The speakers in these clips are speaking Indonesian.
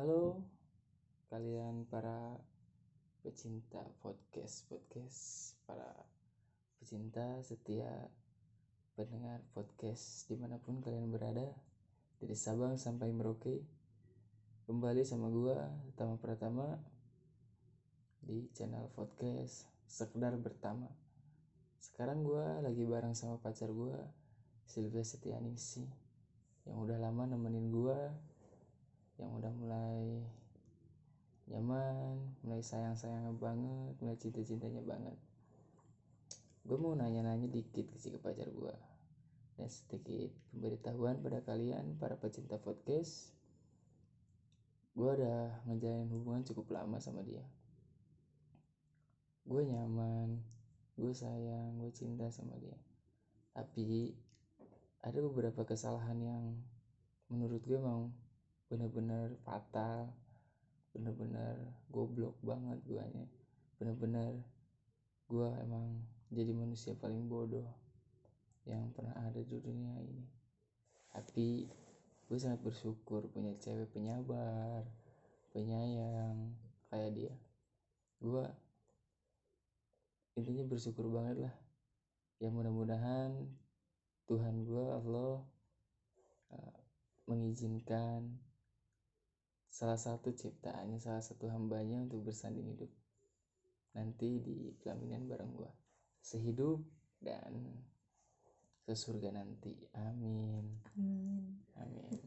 Halo kalian para pecinta podcast podcast para pecinta setia pendengar podcast di mana pun kalian berada dari Sabang sampai Merauke. Kembali sama gua Tama Pratama di channel podcast sekedar bertama. Sekarang gua lagi bareng sama pacar gua Sylvia Setianingsih yang udah lama nemenin gua yang udah mulai nyaman mulai sayang-sayangnya banget mulai cinta-cintanya banget. Gue mau nanya-nanya dikit ke si pacar gue dan sedikit pemberitahuan pada kalian para pecinta podcast. Gue udah ngejalin hubungan cukup lama sama dia. Gue nyaman gue sayang gue cinta sama dia. Tapi ada beberapa kesalahan yang menurut gue mau bener-bener fatal bener-bener goblok banget guanya. Bener-bener gua emang jadi manusia paling bodoh yang pernah ada di dunia ini. Tapi gue sangat bersyukur punya cewek penyabar penyayang kayak dia. Gue intinya bersyukur banget lah. Ya mudah-mudahan Tuhan gue Allah uh, mengizinkan salah satu ciptaannya salah satu hambanya untuk bersanding hidup. Nanti di pelaminan bareng gua. Sehidup dan sesurga nanti. Amin. Amin. amin.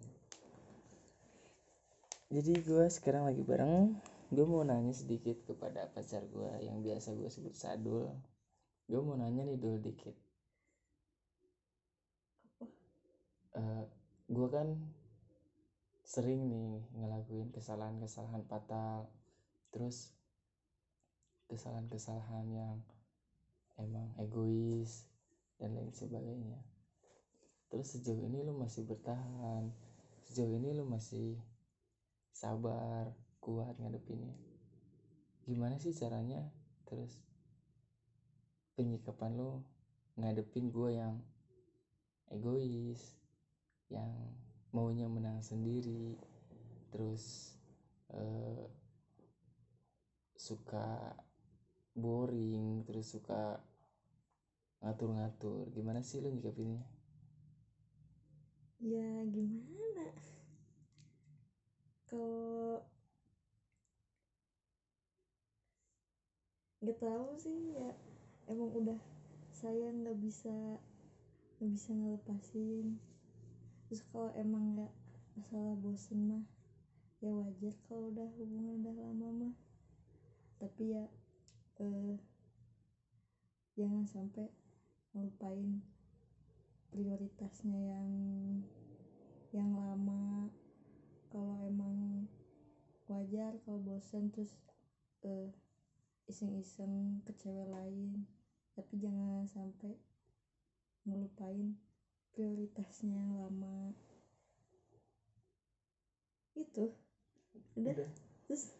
Jadi gua sekarang lagi bareng. Gue mau nanya sedikit kepada pacar gue yang biasa gue sebut sadul. Gue mau nanya nih dulu dikit. Uh, gue kan sering nih ngelakuin kesalahan-kesalahan fatal. Terus kesalahan-kesalahan yang emang egois dan lain sebagainya. Terus sejauh ini lu masih bertahan sejauh ini lu masih sabar kuat ngadepinnya. Gimana sih caranya? Terus penyikapan lu ngadepin gue yang egois yang maunya menang sendiri. Terus uh, suka boring terus suka ngatur-ngatur. Gimana sih lo nyikapinnya Ya gimana? Kalau nggak tahu sih ya emang udah saya nggak bisa nggak bisa ngelepasin terus kalau emang nggak masalah bosen mah ya wajar kalau udah hubungan udah lama mah. Tapi ya eh, jangan sampai ngelupain prioritasnya yang yang lama. Kalau emang wajar kalau bosen terus eh, iseng-iseng ke cewek lain. Tapi jangan sampai ngelupain prioritasnya lama. Itu. Udah, Udah. terus?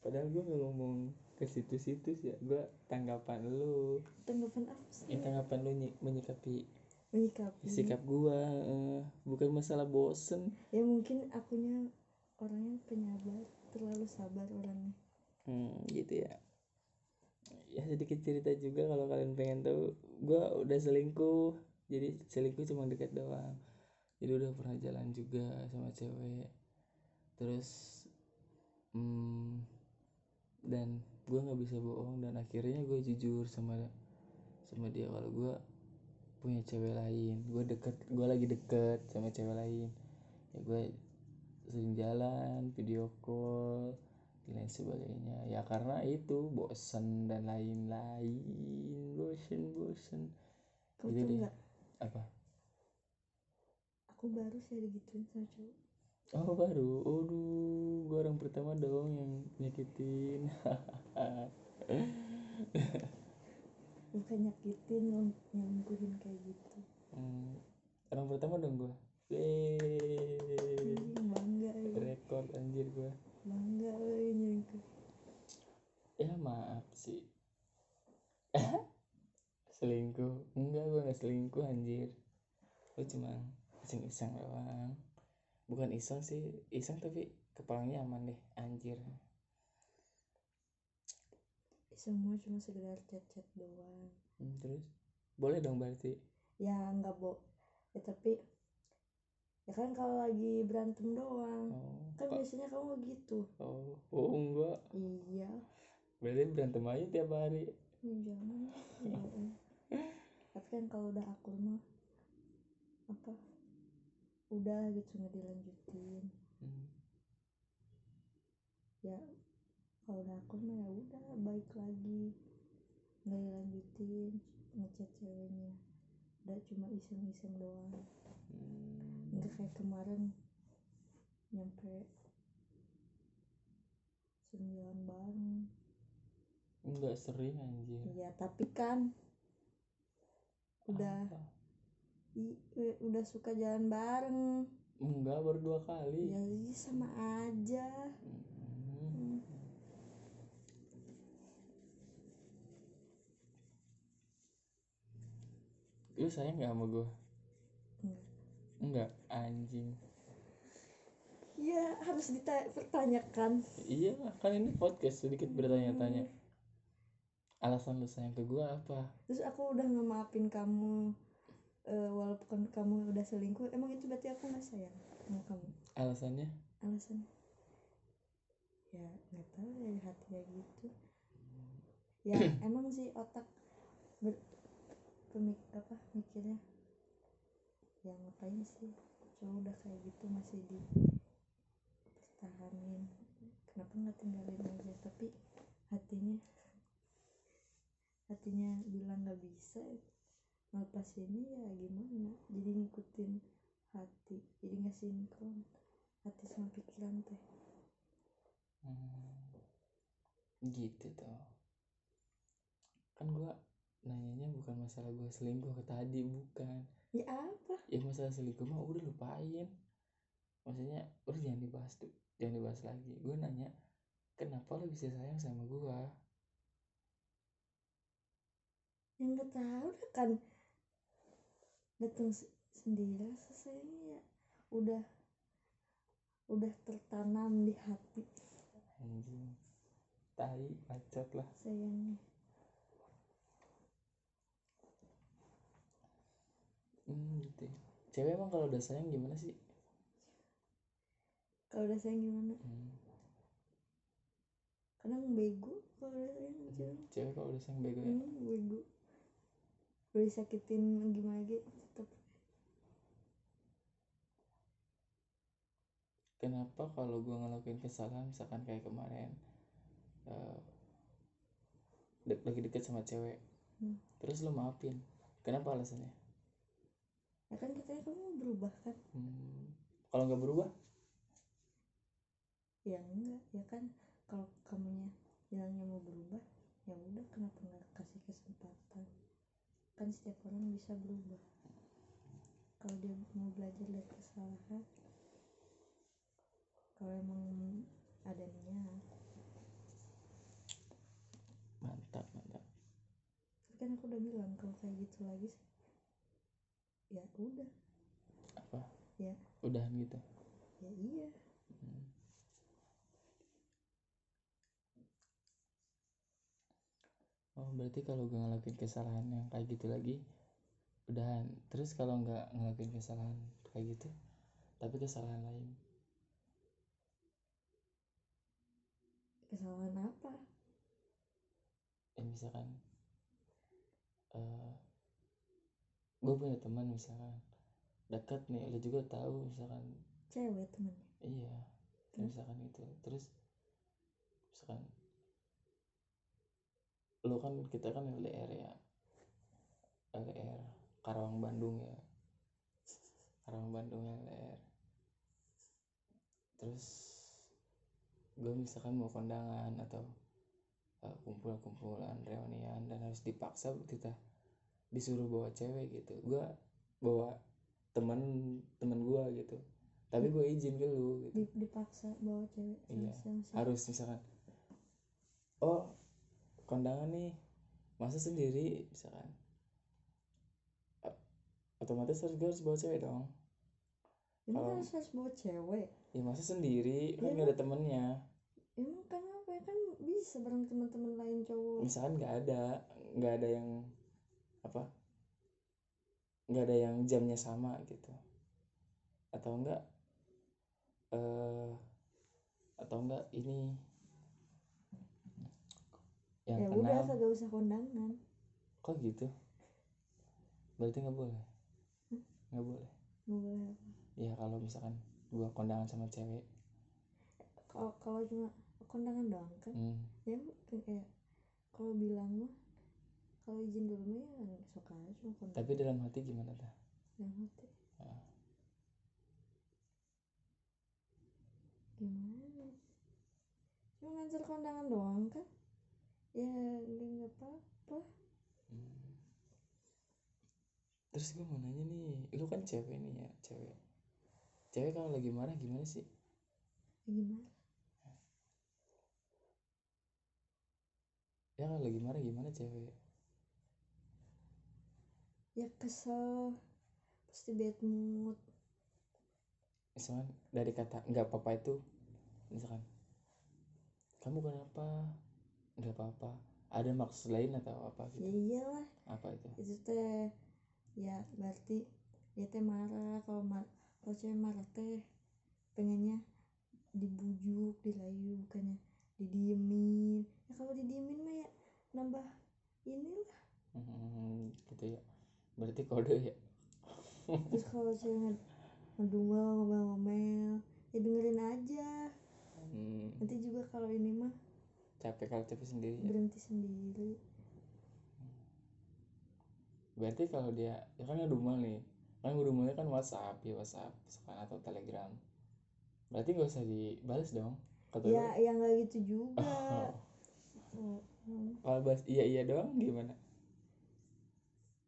Padahal gue gak ngomong ke situ-situ ya. Gue tanggapan lu. Tanggapan apa sih? Ya, tanggapan lu ny- menyikapi menyikapi. sikap gue eh, bukan masalah bosen. Ya mungkin akunya orangnya penyabar terlalu sabar orangnya. Hmm, gitu ya. Ya sedikit cerita juga kalau kalian pengen tahu. Gue udah selingkuh jadi selingkuh cuma dekat doang. Jadi udah pernah jalan juga sama cewek. Terus hmm, dan gue nggak bisa bohong dan akhirnya gue jujur sama sama dia. Kalau gue punya cewek lain gue deket gue lagi deket sama cewek lain. Ya gue sering jalan video call dan lain sebagainya. Ya karena itu bosen dan lain-lain. Bosen bosen. Kamu Gitu tau deh. nggak apa? Aku baru sih digituin sama cowok. Oh baru? Aduh gue orang pertama dong yang nyakitin. Bukan nyakitin nyel- nyelingkuhin kayak gitu. Hmm, orang pertama dong gue Ih, bangga rekor anjir gue bangga nyelingkuh ya maaf sih selingkuh. Enggak gue nggak selingkuh anjir. Lu cuma iseng-iseng doang. Bukan iseng sih iseng tapi kepalanya aman deh anjir. Semua cuma sekedar chat-chat doang. Hmm, terus? Boleh dong berarti? Ya nggak bo ya tapi ya kan kalau lagi berantem doang. Oh, kan biasanya kamu gitu. Oh, oh enggak. Iya. Berarti berantem aja tiap hari. Ya jangan kan kalau udah akur mah apa udah gitu nggak dilanjutin. Hmm, ya kalau udah akur mah ya udah baik lagi. Nggak dilanjutin ngechat ceweknya. Udah cuma iseng-iseng doang. Hmm. nggak kayak kemarin nyampe sembilan bareng. Enggak sering anjir iya tapi kan udah Apa? i- udah suka jalan bareng. Enggak baru dua kali. Ya iya sama aja. Hmm. lu sayang nggak sama gue Enggak. enggak anjing. Iya harus dipertanyakan iya kan ini podcast sedikit bertanya-tanya alasan lu sayang ke gue apa? Terus aku udah ngemaafin kamu eh, walaupun kamu udah selingkuh emang itu berarti aku nggak sayang sama kamu? Alasannya? Alasan? Ya nggak tahu ya hatinya gitu. Ya emang sih otak ber pemik apa mikirnya ya ngapain sih? Cowok udah kayak gitu masih di pertahanin kenapa nggak tinggalin aja? Tapi hatinya hatinya bilang nggak bisa ngelepas ini ya gimana? Jadi ngikutin hati jadi nggak sinkron hati sama pikiran teh. Hmm, gitu tuh kan gue nanyanya bukan masalah gue selingkuh ke tadi bukan. Ya apa? Ya masalah selingkuh mah udah lupain. Maksudnya udah jangan dibahas tuh jangan dibahas lagi. Gue nanya kenapa lo bisa sayang sama gue yang tahu dah kan datang se- sendiri rasa sayangnya ya udah udah tertanam di hati. Anjing. Tai bacot lah. Sayangnya. Hmm, gitu ya. cewek emang kalau udah sayang gimana sih? Kalau udah sayang gimana? Hmm. kadang bego kalau udah sayang cewek. cewek kalau udah sayang bego ya? Hmm, bego udah disakitin gimana gitu tetap kenapa kalau gue ngelakuin kesalahan misalkan kayak kemarin eh, dek- lagi deket sama cewek Hmm. terus lo maafin kenapa alasannya? Ya kan katanya kamu berubah kan? Hmm. kalau nggak berubah? Ya enggak ya kan kalau kamunya bilangnya mau berubah ya udah kenapa nggak kasih kesempatan kan setiap orang bisa berubah. Kalau dia mau belajar dari kesalahan kalau emang ada niat mantap mantap. tapi kan aku udah bilang kalau kayak gitu lagi ya udah. Apa? Ya. Udahan gitu? Ya iya. Hmm. Oh berarti kalau gue ngelakuin kesalahan yang kayak gitu lagi udahan. Terus kalau nggak ngelakuin kesalahan kayak gitu, tapi kesalahan lain, kesalahan apa? Ya misalkan, eh gue punya teman misalkan dekat nih, lo juga tahu misalkan, cewek temennya? Iya, Terus? misalkan itu, terus misalkan lo kan kita kan LDR ya, LDR Karawang Bandung ya, Karawang Bandung LDR. Terus gue misalkan mau kondangan atau uh, kumpul-kumpulan reunian dan harus dipaksa kita disuruh bawa cewek gitu. Gue bawa teman teman gue gitu. Tapi gue izin ke lu gitu. Di- dipaksa bawa cewek Iya, harus misalkan oh kondangan nih masa sendiri misalkan. Otomatis harus gue harus bawa cewek dong. Emang harus harus bawa cewek? Ya masa sendiri kan Iya. nggak ada temennya. Emang kenapa? Ya kan bisa bareng teman-teman lain cowok. Misalkan nggak ada nggak ada yang apa nggak ada yang jamnya sama gitu. Atau enggak eh atau enggak ini yang ya kenal. udah kagak usah kondangan. Kok gitu? Berarti nggak boleh? Nggak boleh? Nggak boleh apa? Ya kalau misalkan gua kondangan sama cewek. Kalau kalau cuma kondangan doang kan? Hmm, ya kayak kalau bilang mah kalau izin dulu mah ya sok aja cuma kondangan. Tapi dalam hati gimana dah yang hati. Ah. gimana? Cuma ngantar kondangan doang kan ya nggak apa-apa. Hmm. terus gue mau nanya nih lu kan cewek nih ya cewek. Cewek kalau lagi marah gimana sih? Gimana ya kalau lagi marah gimana cewek? Ya kesel. Pasti bad mood. Misalkan dari kata nggak apa-apa itu misalkan kamu kenapa nggak apa-apa. Ada maksud lain atau apa ya gitu? Iyalah. Apa itu? Itu teh ya berarti dia teh marah. Kalau mar kalau cewek marah teh pengennya dibujuk dirayu bukannya didiemin. Ya kalau didiemin mah ya nambah inilah. Hmm, gitu ya. Berarti kode ya. Terus kalau cewek nged- ngedumel ngomel-ngomel ya dengerin aja. Hmm, nanti juga kalau ini mah capek kalau capek sendiri ya? Berhenti sendiri. Berarti kalau dia ya kan ngedumel nih. Kan ngedumelnya kan WhatsApp ya WhatsApp misalkan atau Telegram. Berarti gak usah dibales dong kata ya ya nggak gitu juga. Oh, kalau bahas iya iya doang gimana?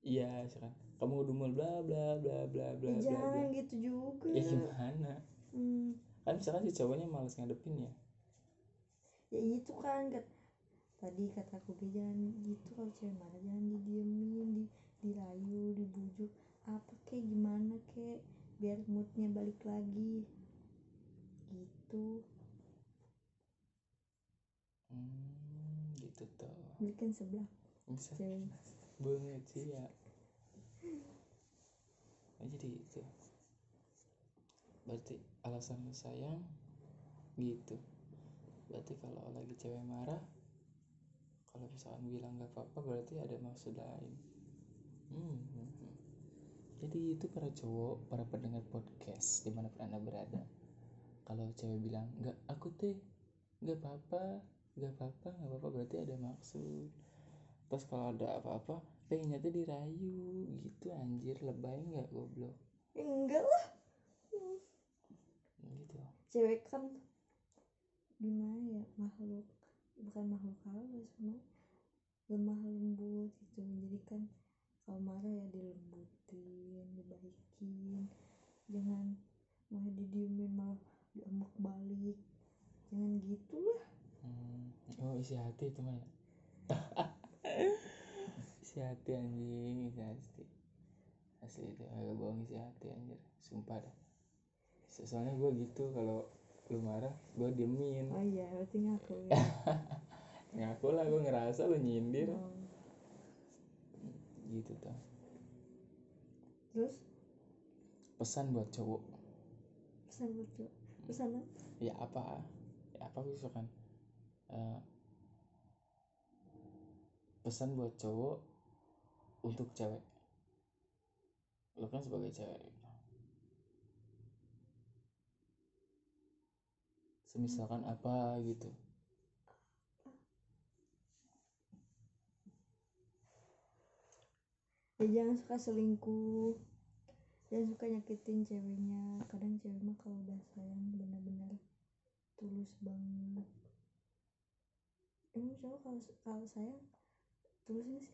Iya misalkan kamu ngedumel bla bla bla bla bla Ya bla bla. jangan gitu juga. Ya gimana? Hmm. kan misalkan si cowoknya males ngadepin ya ya itu kan kat- tadi kataku gue jangan gitu kalau cewek marah jangan didiemin di dirayu dibujuk apa kek gimana kek biar moodnya balik lagi. Gitu. Hmm, gitu tuh bikin sebelah. Bisa. Cewek. Banget sih ya Nah, jadi itu. Berarti alasan sayang gitu berarti kalau lagi cewek marah kalau misalkan bilang nggak apa-apa berarti ada maksud lain. Hmm, hmm, hmm. jadi itu para cowok para pendengar podcast di mana pun anda berada. Kalau cewek bilang nggak aku teh nggak apa-apa nggak apa-apa nggak apa-apa berarti ada maksud. Terus kalau ada apa-apa pengennya tuh dirayu gitu anjir lebay nggak goblok? Enggak lah. Gitu. Cewek kan gimana ya makhluk bukan makhluk halus cuma lemah lembut gitu. Jadi kan kalau marah ya dilembutin dibaikin. Jangan malah didiemin malah diambak balik jangan gitu lah Hmm, oh isi hati itu mah ya? Isi hati anjing isi hati. Asli itu agak bohong isi hati anjir. Sumpah dah So- soalnya gue gitu kalau lu marah gue diemin. Oh iya berarti ngaku ya. Ngaku lah gue ngerasa lu nyindir. Oh. gitu tuh. Terus? Pesan buat cowok. Pesan buat cowok. Pesan apa? ya apa? Ya apa misalkan Eh, pesan buat cowok untuk cewek. Lo kan sebagai cewek semisalkan apa gitu. Ya jangan suka selingkuh. Jangan suka nyakitin ceweknya. Kadang cewek mah kalau udah sayang benar-benar tulus banget. Emang cowok kalau kalau sayang tulus sih?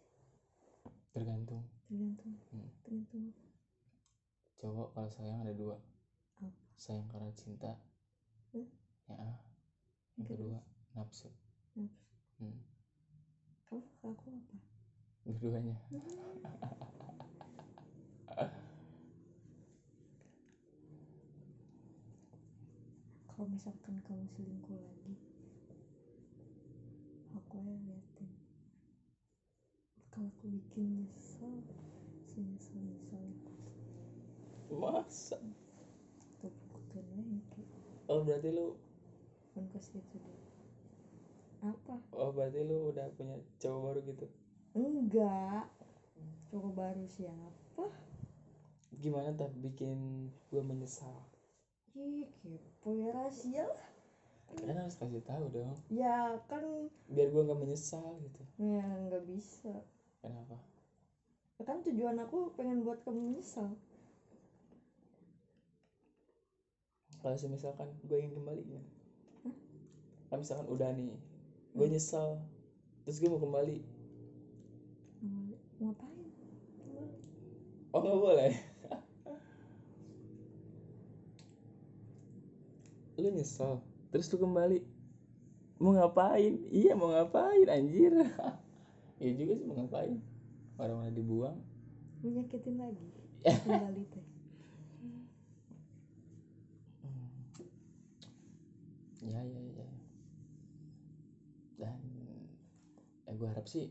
Tergantung. Tergantung. Hmm. tergantung. Cowok kalau sayang ada dua. Apa? sayang karena cinta. Hmm? Ya yang kedua nafsu. Nafsu. hmm. kalau ke aku apa? Dua-duanya. Kamu selingkuh lagi aku ya liatin. Kalau aku bikin nyesel senyesel nyesel masa? Tuh bukan lagi oh berarti lu kan ke situ deh. Apa? Oh berarti lu udah punya cowok baru gitu? Enggak. Cowok baru siapa? Gimana tak bikin gue menyesal? Ih kepo ya rahasia lah kan harus kasih tahu dong. Ya kan biar gue nggak menyesal gitu. Ya nggak bisa. Kenapa? Ya kan tujuan aku pengen buat kamu menyesal. Kalau misalkan gue ingin kembali gimana kalau misalkan udah nih gue nyesal terus gue mau kembali. Mau- ngapain? Oh nggak boleh. Lu nyesel terus lu kembali. Mau ngapain? Iya mau ngapain anjir. Iya juga sih mau ngapain? Orang udah dibuang? Menyakitin lagi? Kembali teh. Ya ya ya dan ya gue harap sih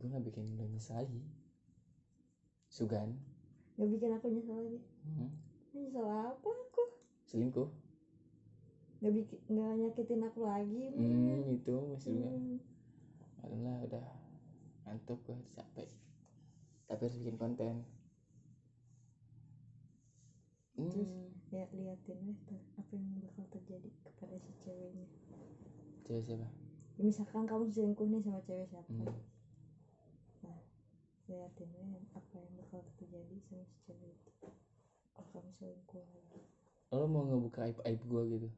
gue nggak bikin lu nyesel lagi. Sugan. Nggak bikin aku nyesel lagi? Hmm. nyesel apa aku? Selingkuh. Nggak bikin nggak nyakitin aku lagi hmm itu masih Hmm. Alhamdulillah udah ngantuk gue capek. Tapi harus bikin konten. Terus? hmm. ya liatin ter- apa yang bakal terjadi kepada si ceweknya. Cewek siapa misalkan kamu selingkuh nih sama cewek siapa? Hmm. nah liatin weh apa yang bakal terjadi sama si cewek itu? Kalau kamu selingkuh lo mau ngebuka aib aib gue gitu?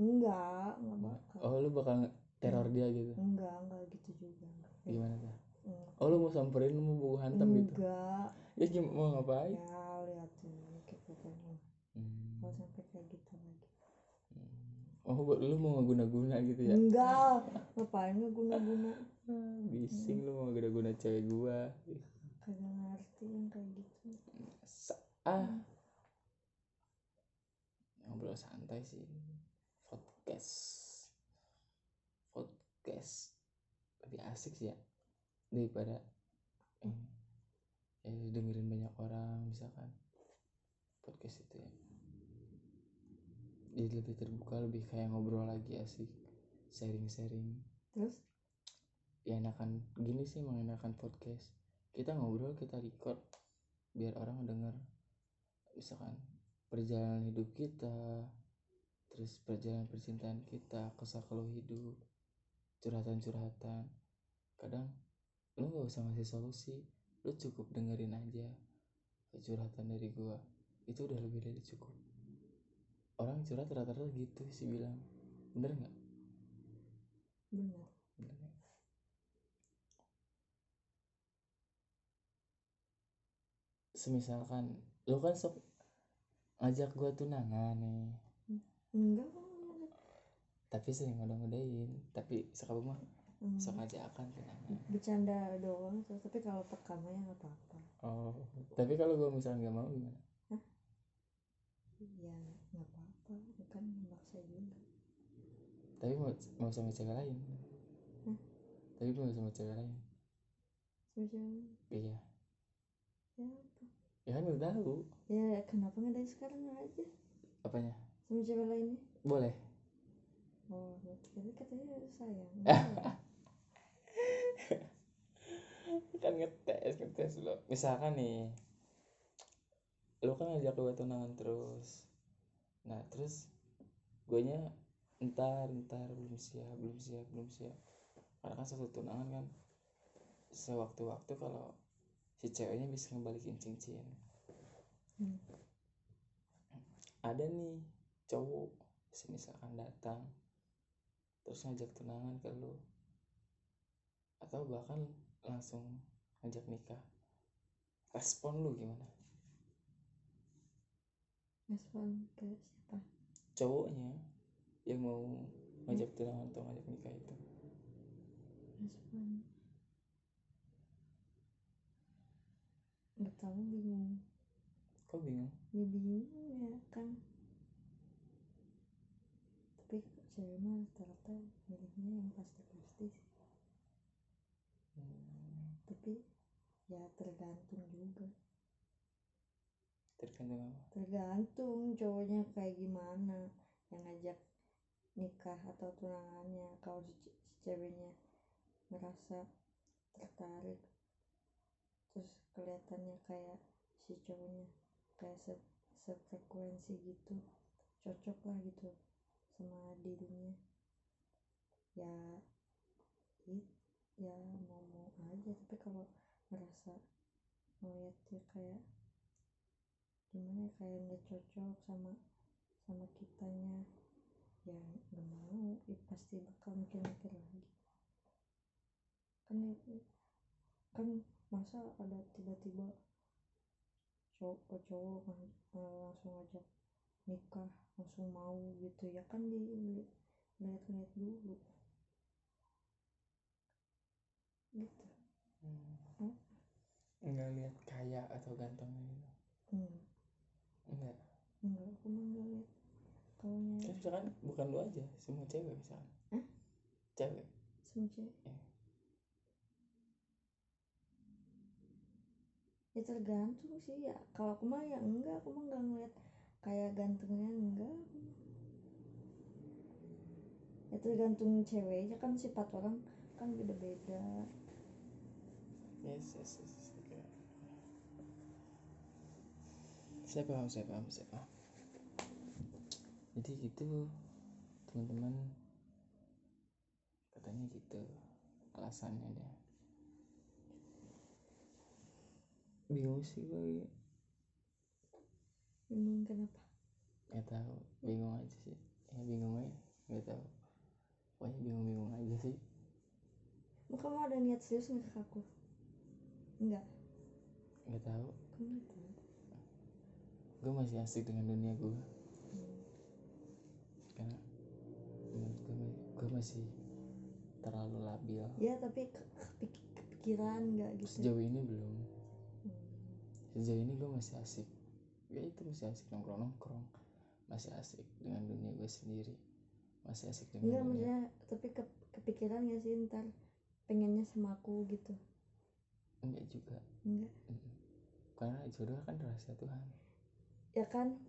Enggak enggak bakal. oh lu bakal teror dia gitu? Enggak enggak gitu juga. Enggak gimana tuh? Enggak. oh lu mau samperin lu mau bawa hantam gitu? Enggak. Ya mau ngapain? Ya liatin kayak pokoknya Hmm. kalau sampai kayak gitu lagi oh lu mau ngeguna-guna gitu ya? Enggak. Ngapain ngeguna-guna? Ah, bising lu mau guna-guna cewek gua. Kagak ngerti yang kayak gitu. Sa- ah. Ngobrol santai sih. Podcast. Podcast. Lebih asik sih ya. Daripada eh, ya dengerin banyak orang misalkan. Podcast itu ya jadi lebih terbuka lebih kayak ngobrol lagi asik sharing-sharing. Terus? Ya enakan gini sih mengenakan podcast. Kita ngobrol kita record biar orang denger misalkan perjalanan hidup kita terus perjalanan percintaan kita kesah keluh hidup curhatan-curhatan. Kadang lu nggak usah ngasih solusi lu cukup dengerin aja curhatan dari gua. Itu udah lebih dari cukup orang curhat rata-rata gitu sih bilang. Bener nggak? Benar Bener nggak? semisalkan lu kan sok ngajak gua tunangan nih. Enggak tapi sering ngodain tapi sekarang mah sok Enggak. aja akan tunangan. Bercanda doang tapi kalau pertama ya nggak apa-apa. Oh tapi kalau gua misalnya nggak mau gimana? Ya bukan memaksa juga. Tapi mau mau sama cewek lain. Hah? tapi mau sama cewek lain. Siapa-siapa? iya. Ya apa? Ya kan udah tahu. Ya kenapa nggak dari sekarang aja? Apanya? Sama cewek lainnya boleh. Oh jadi katanya sayang. Kan ngetes ngetes lo. Misalkan nih lo kan ngajak gue tunangan terus. Nah terus gue nya entar entar belum siap belum siap belum siap. Karena kan satu tunangan kan sewaktu-waktu kalau si ceweknya bisa ngebalikin cincin. Hmm. ada nih cowok misalkan datang terus ngajak tunangan ke lo atau bahkan langsung ngajak nikah. Respon lu gimana? Respon ke cowoknya yang mau ngajak tunangan atau ngajak nikah itu. Respon nggak tahu bingung. Kok bingung? Ya bingung ya kan. Tapi cewek mah rata-rata milihnya yang pasti-pasti sih. Hmm, tapi ya tergantung juga tergantung apa? Tergantung cowoknya kayak gimana yang ngajak nikah atau tunangannya. Kalau si, si ceweknya merasa tertarik terus kelihatannya kayak si cowoknya kayak se sefrekuensi gitu cocok lah gitu sama dirinya ya it, ya mau mau aja. Tapi kalau merasa ngeliat dia kayak gimana ya, kayak nggak cocok sama sama kitanya. Ya nggak mau. Ya pasti bakal mikir-mikir lagi. Kan ya, kan masa ada tiba-tiba cowok cowok kan eh, langsung ngajak nikah langsung mau gitu. Ya kan di lihat-lihat dulu. Gitu. Hmm. Hmm. nggak lihat kaya atau gantengnya gitu. Hmm. Enggak. Enggak aku mah nggak lihat kalau kan nyari misalkan bukan lu aja semua cewek misalkan. Hah? cewek. Semua cewek? Iya. ya tergantung sih ya. Kalau aku mah ya enggak. Aku mah nggak ngeliat kayak gantengnya enggak. Ya tergantung ceweknya. Kan sifat orang kan beda-beda. Yes yes yes, yes. oke. Saya paham saya paham saya paham. Jadi gitu teman-teman. Katanya gitu alasannya dia. Bingung sih gue bingung kenapa? Nggak tahu bingung aja sih. Ya bingung aja nggak tahu. Pokoknya bingung-bingung aja sih. Emang kamu ada niat serius nggak ke aku? Enggak nggak tahu. Tahu gue masih asik dengan dunia gue karena menurut gue gue masih terlalu labil. Ya tapi ke- kepik- kepikiran nggak gitu. Sejauh ini belum. Sejauh ini gue masih asik. Ya itu masih asik nongkrong nongkrong masih asik dengan dunia gue sendiri. Masih asik dengan enggak dunia maksudnya tapi ke, kepikiran gak sih ntar pengennya sama aku gitu? Enggak juga. Enggak karena jodoh kan rahasia Tuhan ya kan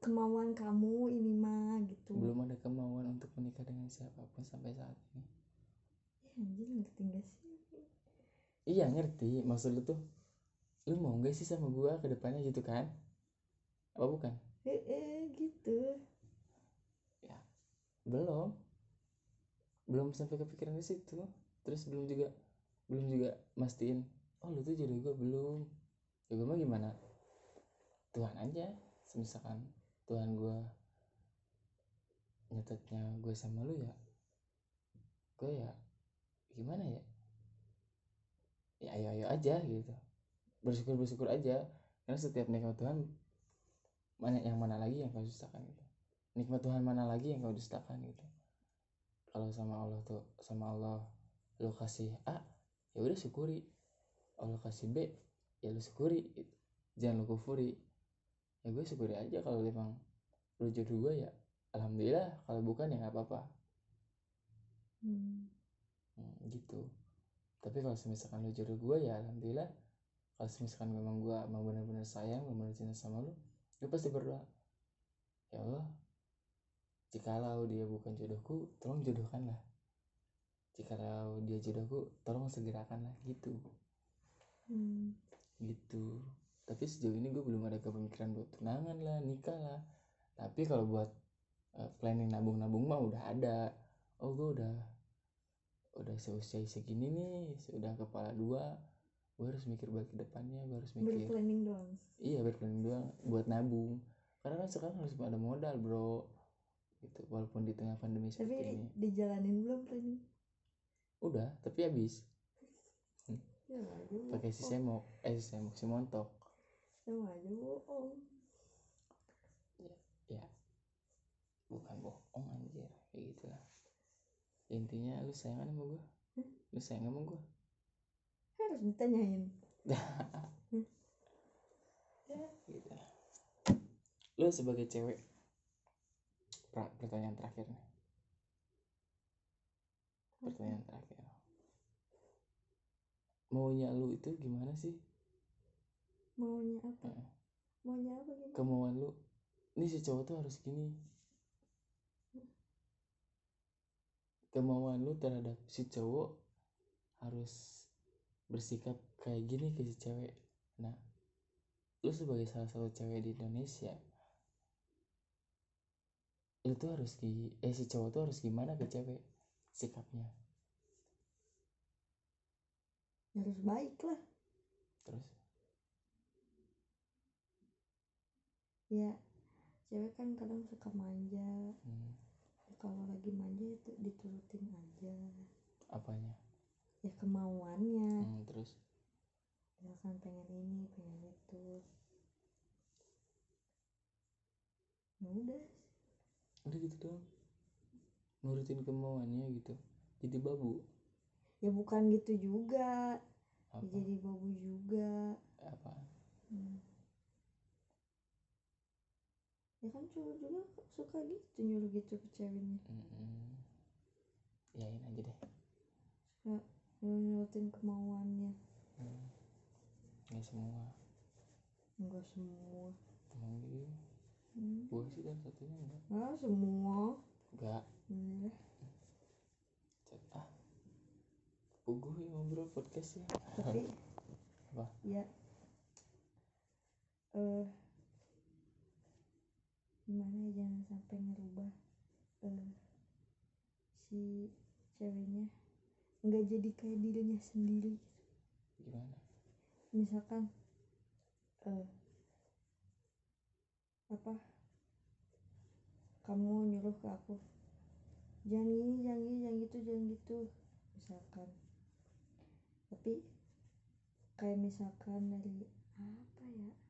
kemauan kamu ini mah gitu. Belum ada kemauan untuk menikah dengan siapa pun sampai saat ini. Ya anjir ngerti gak sih. Iya ngerti. Maksud lu tuh lu mau gak sih sama gue ke depannya gitu kan? Apa bukan? Eh, eh gitu belum. Belum sampai kepikiran ke situ. Terus belum juga belum juga mastiin oh lu tuh jodoh gue belum. Ya gue mah gimana Tuhan aja. Misalkan Tuhan gue nyatetnya gue sama lu ya gue ya gimana ya? Ya ayo ayo aja gitu. Bersyukur bersyukur aja. Karena setiap nikmat Tuhan mana yang mana lagi yang kau dustakan gitu. Nikmat Tuhan mana lagi yang kau dustakan gitu. Kalau sama Allah tuh sama Allah lu kasih A ya udah syukuri. Allah kasih B ya lu syukuri. Gitu. jangan lu kufuri ya gue syukuri aja kalau memang lu jodoh gue ya alhamdulillah. Kalau bukan ya nggak apa-apa. Hmm. Hmm, gitu. Tapi kalau misalkan lu jodoh gue ya alhamdulillah. Kalau misalkan memang gue mau benar-benar sayang benar-benar cinta sama lu gue pasti berdoa. Ya Allah jikalau dia bukan jodohku tolong jodohkanlah. Jikalau dia jodohku tolong segerakanlah gitu. Hmm. gitu tapi sejauh ini gue belum ada kepemikiran buat tunangan lah nikah lah. Tapi kalau buat eh, planning nabung-nabung mah udah ada. Oh gue udah udah seusia segini nih sudah kepala dua gue harus mikir buat ke depannya gue harus mikir berplanning doang? Iya berplanning doang buat nabung. Karena kan sekarang harus ada modal bro. Gitu walaupun di tengah pandemi seperti tapi ini. dijalanin belum planning? Udah tapi habis. Ya pakai si semok eh si semok si montok sama aja bohong. Ya bukan bohong anjir. Kayak gitulah. Intinya lu sayang sama gue Hmm? lu sayang sama gue harus ditanyain. Gitu lu sebagai cewek pertanyaan terakhir nih. Pertanyaan terakhir. Maunya lu itu gimana sih maunya apa? Heeh. maunya apa gitu kemauan lu. Ini si cowok tuh harus gini. Kemauan lu terhadap si cowok harus bersikap kayak gini ke si cewek. Nah lu sebagai salah satu cewek di Indonesia lu tuh harus di eh si cowok tuh harus gimana ke cewek sikapnya? Harus baik lah. Terus ya cewek kan kadang suka manja. Hmm, kalau lagi manja itu diturutin aja. Apanya? Ya kemauannya. Hmm, terus? Misalkan pengen ini pengen itu. Ya udah. Udah gitu doang. Nurutin kemauannya gitu. Jadi babu? Ya bukan gitu juga. Apa? Ya jadi babu juga. Apa? Hmm. Ya kan cowok juga suka gitu nyuruh gitu ke ceweknya. Mm-mm. yain aja deh. Suka nurutin kemauannya. Hmm. nggak semua. Enggak semua. Emang gitu hmm. gua sih kan satunya enggak. Ah semua. Enggak Iya. Cet, ah. Uguh ya ngobrol podcast ya. Tapi Apa? ya eh gimana ya jangan sampai ngerubah eh si ceweknya. Nggak jadi kayak dirinya sendiri. Gimana? Misalkan eh apa kamu nyuruh ke aku jangan gini jangan gini jangan gitu jangan gitu. Misalkan. Tapi kayak misalkan dari apa ya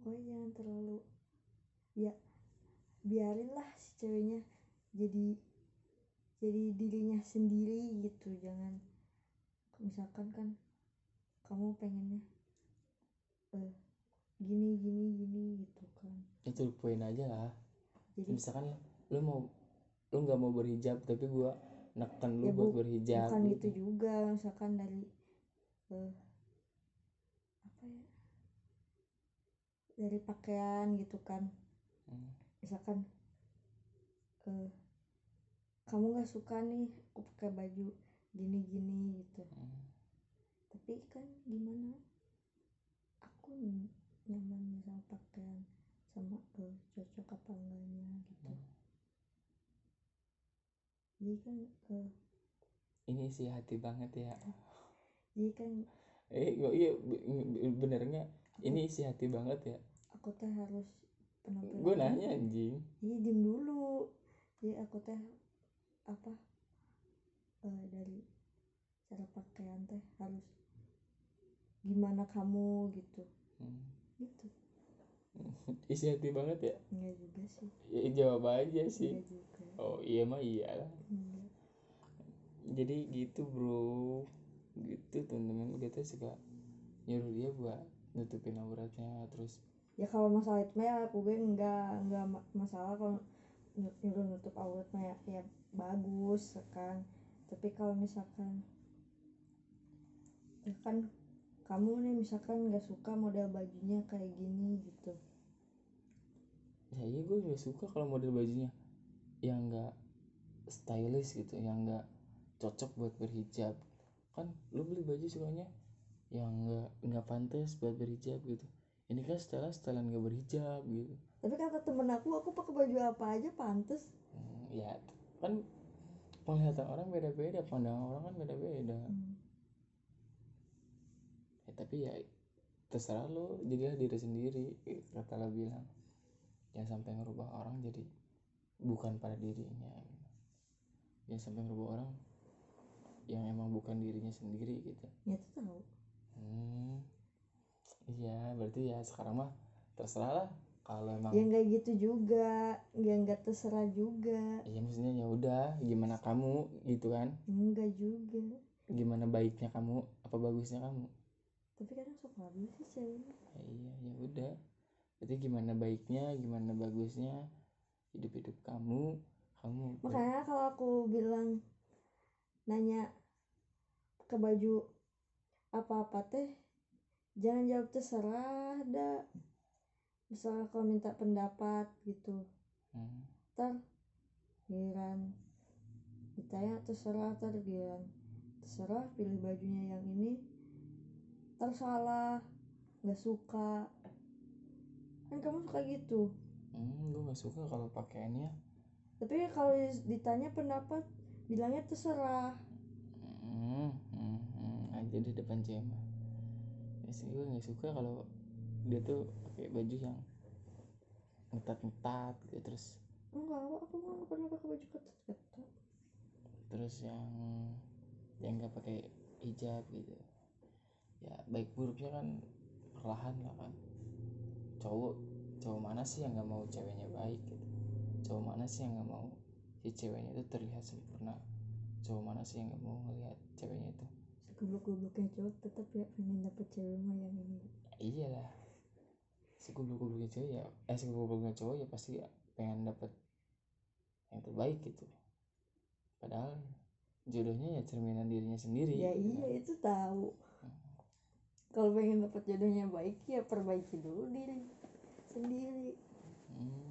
pokoknya jangan terlalu ya biarinlah si ceweknya jadi jadi dirinya sendiri gitu jangan misalkan kan kamu pengennya eh gini gini gini gitu kan. Itu poin aja lah. Jadi misalkan lu mau lu nggak mau berhijab tapi gua neken lu Ya, buat bu- berhijab bukan gitu juga misalkan dari eh apa ya dari pakaian gitu kan. Hmm. misalkan eh kamu nggak suka nih aku pakai baju gini gini gitu. Hmm. tapi kan gimana? Aku nyaman sama pakaian sama eh, cocok apa enggaknya gitu. Hmm. jadi kan eh, ini sih hati banget ya. Jadi kan eh iya be- be- benernya ini isi hati banget ya aku teh harus penampilan gue nanya anjing. Iya diem dulu. Jadi aku teh apa eh, dari cara pakaian teh harus gimana kamu gitu. Hmm. gitu. Isi hati banget ya? Enggak juga sih. Ya jawab aja sih. Enggak juga. Oh iya mah iya lah. Enggak jadi gitu bro. Gitu temen-temen kita suka nyuruh dia buat nutupin auratnya terus ya kalau masalah itu ya aku gue enggak enggak ma- masalah kalau ny- nyuruh nutup aurat mah ya, ya bagus kan. Tapi kalau misalkan ya kan kamu nih misalkan nggak suka model bajunya kayak gini gitu. Ya iya gue juga suka kalau model bajunya yang enggak stylish gitu yang enggak cocok buat berhijab. Kan lu beli baju sukanya yang enggak enggak pantas buat berhijab gitu ini kan setelan setelan enggak berhijab gitu. Tapi kata temen aku aku pakai baju apa aja pantes. Hmm, ya kan penglihatan orang beda-beda pandangan orang kan beda-beda. Hmm. ya, tapi ya terserah lo jadilah diri sendiri kata lo bilang. Jangan sampai ngerubah orang jadi bukan pada dirinya gitu. jangan sampai ngerubah orang yang emang bukan dirinya sendiri gitu. Ya itu tahu. Hmm iya berarti ya sekarang mah terserah lah kalau emang ya nggak gitu juga. Ya nggak terserah juga. Ya maksudnya ya udah gimana kamu gitu kan? Enggak juga. Gimana baiknya kamu apa bagusnya kamu? Tapi kadang suka habis sih ceweknya ya, iya ya udah. Berarti gimana baiknya gimana bagusnya hidup hidup kamu kamu makanya kalau aku bilang nanya ke baju apa-apa teh jangan jawab terserah dah misalnya kalau minta pendapat gitu. Hmm. ntar giliran ditanya terserah ntar giliran terserah pilih bajunya yang ini. Ntar salah nggak suka. Kan kamu suka gitu. Hmm, gue nggak suka kalau pakaiannya. Tapi kalau ditanya pendapat bilangnya terserah. Hmm, hmm, hmm, aja di depan cema ya sih gue nggak suka kalau dia tuh pakai baju yang ngetat-ngetat gitu terus enggak aku nggak pernah pakai baju ketat-ketat. terus yang yang nggak pakai hijab gitu. Ya baik buruknya kan perlahan lah kan. Cowok cowok mana sih yang nggak mau ceweknya baik gitu? Cowok mana sih yang nggak mau si ceweknya itu terlihat sempurna? Cowok mana sih yang nggak mau ngelihat ceweknya itu segoblok-gobloknya cowok tetap ya pengen dapet cewek mah yang ini iyalah segoblok-gobloknya cewek ya eh segoblok-gobloknya cowok ya pasti ya pengen dapet yang terbaik gitu padahal jodohnya ya cerminan dirinya sendiri ya gitu iya kan. itu tahu kalau pengen dapet jodohnya baik ya perbaiki dulu diri sendiri Hmm.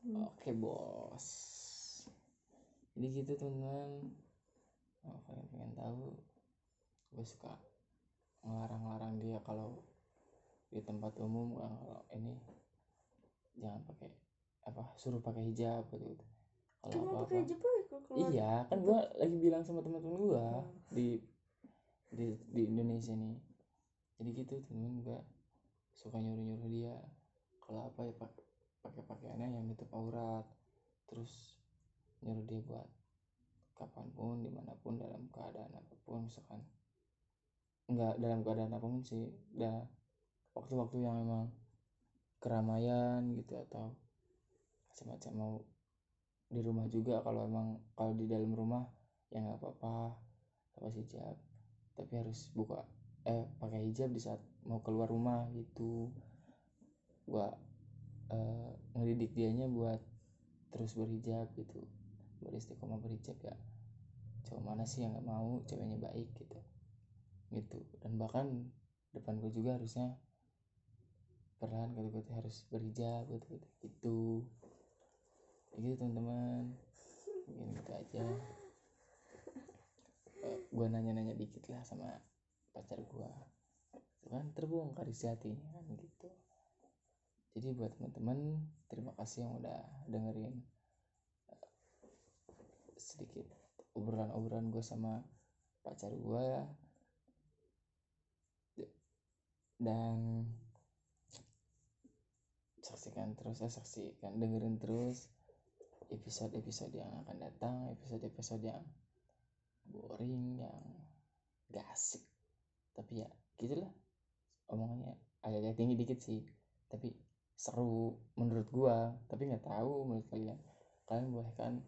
Hmm. Oke bos. Jadi gitu teman-teman. Kalau kalian pengen tahu, gue suka ngelarang-larang dia kalau di tempat umum kan kalau ini jangan pakai apa suruh pakai hijab gitu. gitu. Kalau apa-apa. pakai hijab Iya, kan gua lagi bilang sama teman-teman gua Oh. di di di Indonesia nih. Jadi gitu temen gua suka nyuruh-nyuruh dia kalau apa ya pak pakai pakaiannya yang nutup aurat terus nyuruh dia buat kapan pun di mana pun dalam keadaan apa pun misalkan enggak dalam keadaan apa pun sih. Dah waktu-waktu yang emang keramaian gitu atau macam-macam mau di rumah juga. Kalau emang kalau di dalam rumah ya nggak apa-apa. Lepas hijab tapi harus buka eh pakai hijab di saat mau keluar rumah gitu. Gua eh, ngedidik dianya buat terus berhijab gitu. Beristiqomah berhijab ya. Cowok mana sih yang nggak mau? Ceweknya baik gitu gitu. Dan bahkan depan gue juga harusnya perlahan gue harus berhijab gitu gitu. Gitu gitu teman-teman. Mungkin gitu aja. Gue nanya-nanya dikit lah sama pacar gue kan terbongkar isi hatinya kan gitu. Jadi buat teman-teman terima kasih yang udah dengerin eh, sedikit obrolan-obrolan gue sama pacar gue dan saksikan terus eh saksikan dengerin terus episode-episode yang akan datang episode-episode yang boring yang gak asik. Tapi ya gitulah. Omongannya agak-agak tinggi dikit sih. Tapi seru menurut gua. Tapi nggak tahu menurut kalian. Kalian boleh kan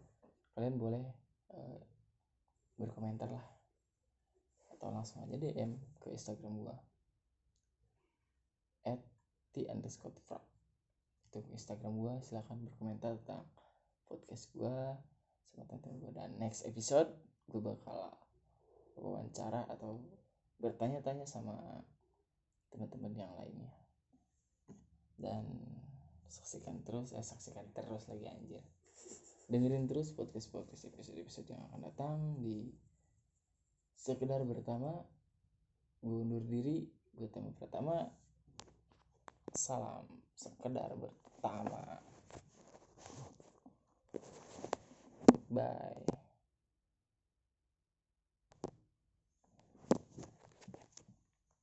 kalian boleh eh, berkomentar lah. Atau langsung aja DM ke Instagram gua the underscore frog itu Instagram gua silahkan berkomentar tentang podcast gua. Sama teman-teman gua dan next episode gua bakal wawancara atau bertanya-tanya sama teman-teman yang lainnya. Dan saksikan terus eh saksikan terus lagi anjir. Dengerin terus podcast podcast episode episode yang akan datang di sekedar bertama gue undur diri gue temu pertama salam sekedar bertama bye